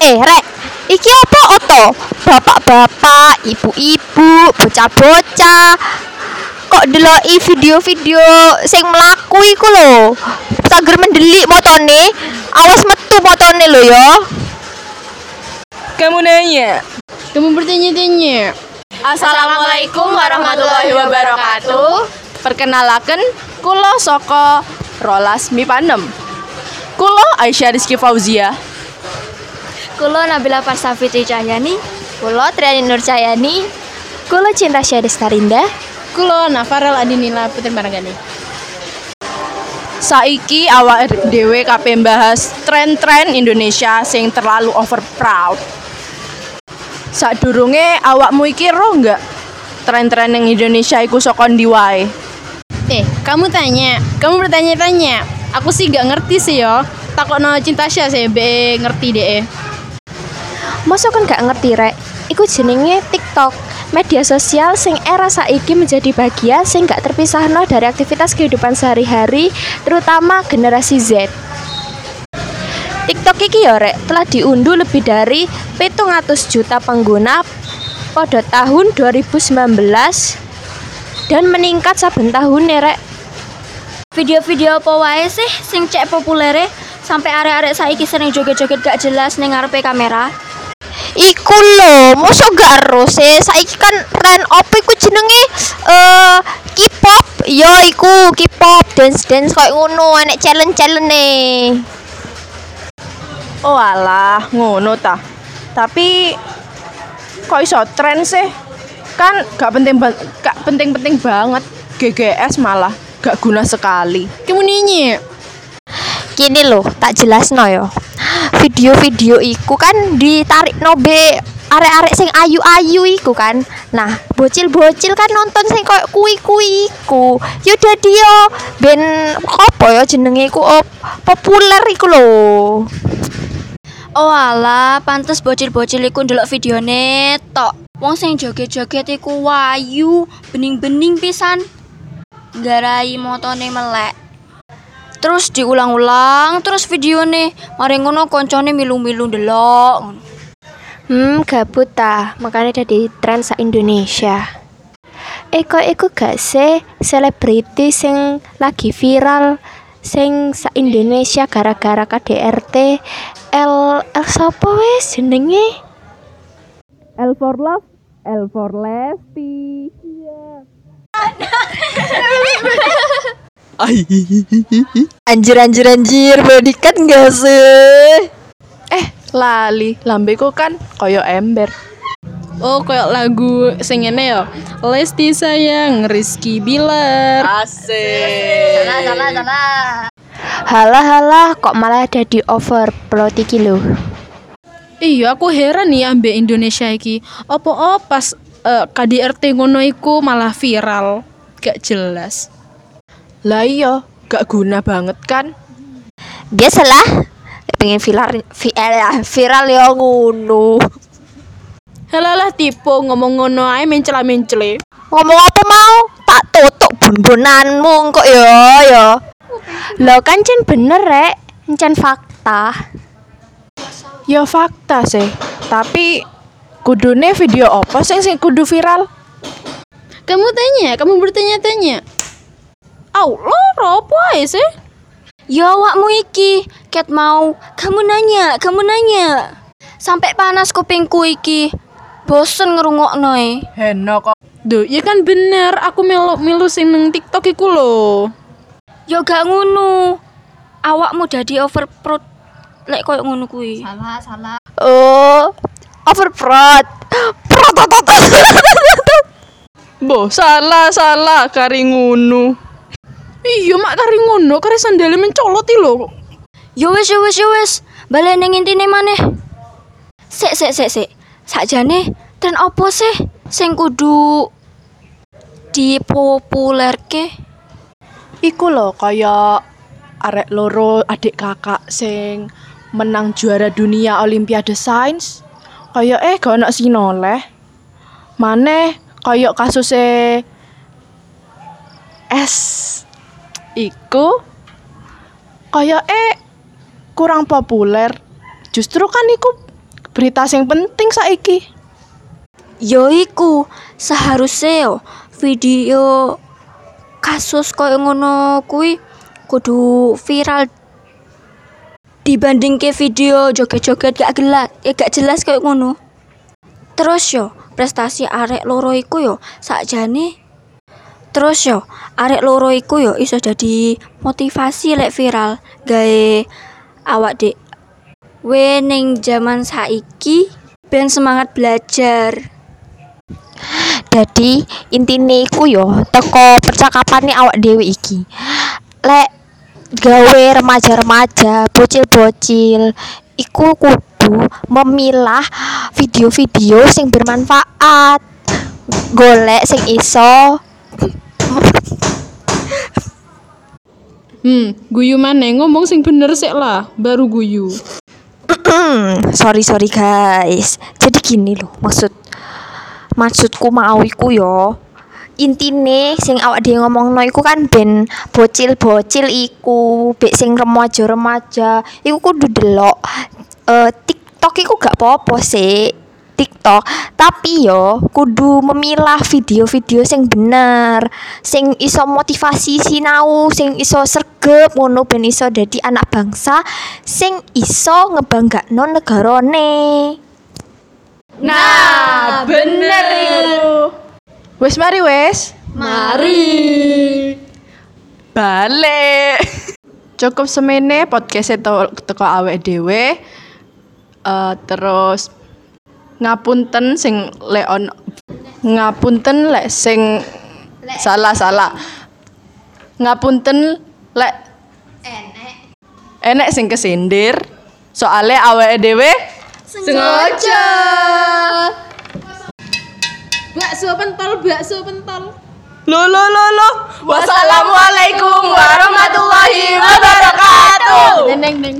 Eh, rek, iki apa oto? Bapak-bapak, ibu-ibu, bocah-bocah. Kok deloki video-video sing mlaku iku lho. Sager mendelik motone, awas metu motone lho ya. Kamu nanya. Kamu bertanya-tanya. Assalamualaikum warahmatullahi wabarakatuh. Perkenalaken kulo soko Rolas Mipanem. Kulo Aisyah Rizky Fauzia. Kulo Nabila Parsafitri Cahyani, kulo Triani Nur Cahyani, kulo Cinta Syadis Tarinda. Kulo Nafarel Adinila Putri Maragani. Saiki awak dhewe kabeh bahas tren-tren Indonesia sing terlalu over proud. Sadurunge awakmu iki roh nggak tren-tren yang Indonesia iku saka ndi wae? Eh, kamu tanya, kamu bertanya-tanya. Aku sih gak ngerti sih yo. Takokno cinta Syah sih be ngerti deh. Masa kan gak ngerti rek? Iku jenenge TikTok, media sosial sing era saiki menjadi bagian sing gak terpisahno dari aktivitas kehidupan sehari-hari, terutama generasi Z. TikTok iki ya rek, telah diunduh lebih dari 700 juta pengguna pada tahun 2019 dan meningkat saben tahun rek. Video-video apa wae sih sing cek populere sampai arek-arek saiki sering joget-joget gak jelas ning kamera? Iku lho, mosok gak harus e. Saiki kan tren apa iku jenenge eh K-pop. Yo iku K-pop, dance-dance koyo ngono, enek challenge-challenge. Oh alah, ngono ta. Tapi kok iso tren sih? Kan gak penting ba- gak penting-penting banget. GGS malah gak guna sekali. Kamu. Kini lho, tak jelasno yo. Video-video iku kan ditarik nobe arek-arek sing ayu-ayu iku kan. Nah, bocil-bocil kan nonton sing koyo kui-kui iku. Yo dadi ben apa yo jenenge iku oh, populer iku lho. Oh alah, pantes bocil-bocil iku ndelok videone tok. Wong sing joget-joget iku wayu, bening-bening pisan. Garai motone melek. Terus diulang-ulang terus videone. Mari ngono koncone milu-milu ndelok. Hmm, gabut ta, makanya jadi tren sa Indonesia. Kok iku gak sih selebriti sing lagi viral sing sa Indonesia gara-gara KDRT L L sapa wis jenenge? L for love, L for Lesti. Anjir anjir anjir, bodikat gak sih? Eh, lali, lambeku kan koyo ember. Oh, kayak lagu sing ngene ya. Lesti sayang Rizky Bilar. Asik. Halah halah kok malah jadi overplot iki lho. Iya, aku heran nih ambek Indonesia iki. Apa oh pas eh, KDRT ngono iku malah viral. Gak jelas. Lah iya, gak guna banget kan? Biasalah, pengen viral vi- eh, viral ya ngono. Halalah tipe ngomong ngono ae mencela-mencele. Ngomong apa mau? Tak tutuk bun-bunanmu kok ya ya. Lo kan cen bener rek, cen fakta. Ya fakta sih. Tapi kudune video apa sing sing kudu viral? Kamu tanya, kamu bertanya-tanya. Au, lo apa ae sih? Ya awakmu iki, ket mau. Kamu nanya, kamu nanya. Sampai panas kupingku iki. Bosen ngerungokno e. Heno kok. Duh, ya kan bener, aku melu melu sing nang TikTok iku lho. Ya gak ngono. Awakmu dadi overprot lek koyo ngono kuwi. Salah, salah. Oh, overprot. Prot. Bo, salah salah kari ngono. Iya, mak kari ngono, kari sandale mencolot iki lho. Yo wis yo wis yo wis. Balik ning intine maneh. Sik sik sik sik. Sakjane tren opo sih sing kudu dipopulerke? Iku lho kaya arek loro adik kakak sing menang juara dunia Olimpiade Sains. Kaya eh gak ono sing noleh. Maneh kaya kasuse S iku kaya eh kurang populer. Justru kan iku berita sing penting saiki. Yo iku seharusnya yo video kasus koyo ngono kuwi kudu viral dibanding ke video joget-joget gak gelas ya gak jelas koyo ngono terus yo prestasi arek loro iku yo sakjane terus yo arek loro iku yo iso jadi motivasi lek viral gawe awak dek we zaman saiki ben semangat belajar Dadi intine iku yo teko percakapane awak dhewe iki. Lek gawe remaja-remaja, bocil-bocil iku kudu memilah video-video sing bermanfaat. Golek sing iso Hmm, guyu maneh ngomong sing bener sik lah, baru guyu. sorry sorry guys. Jadi gini loh, maksud maksudku mau iku yo. Intine sing awak dhewe ngomongno iku kan ben bocil-bocil iku, bek sing remaja-remaja, iku kudu delok eh TikTok iku gak apa-apa sih. TikTok, tapi yo kudu memilah video-video sing bener, sing iso motivasi sinau, sing iso sregep ngono ben iso dadi anak bangsa sing iso ngebanggakno negarane. Nah, bener iku. Wes mari wes. Mari. Balik. Cukup semene podcast teko awake dhewe. Eh terus Ngapunten sing Leon Ngapunten lek sing le. salah salah. Ngapunten lek enek. Enek sing kesindir. Soale awe dewe sengaja. Bakso pentol, bakso pentol. Lo lo lo lo. Wassalamualaikum warahmatullahi wabarakatuh. Neng neng.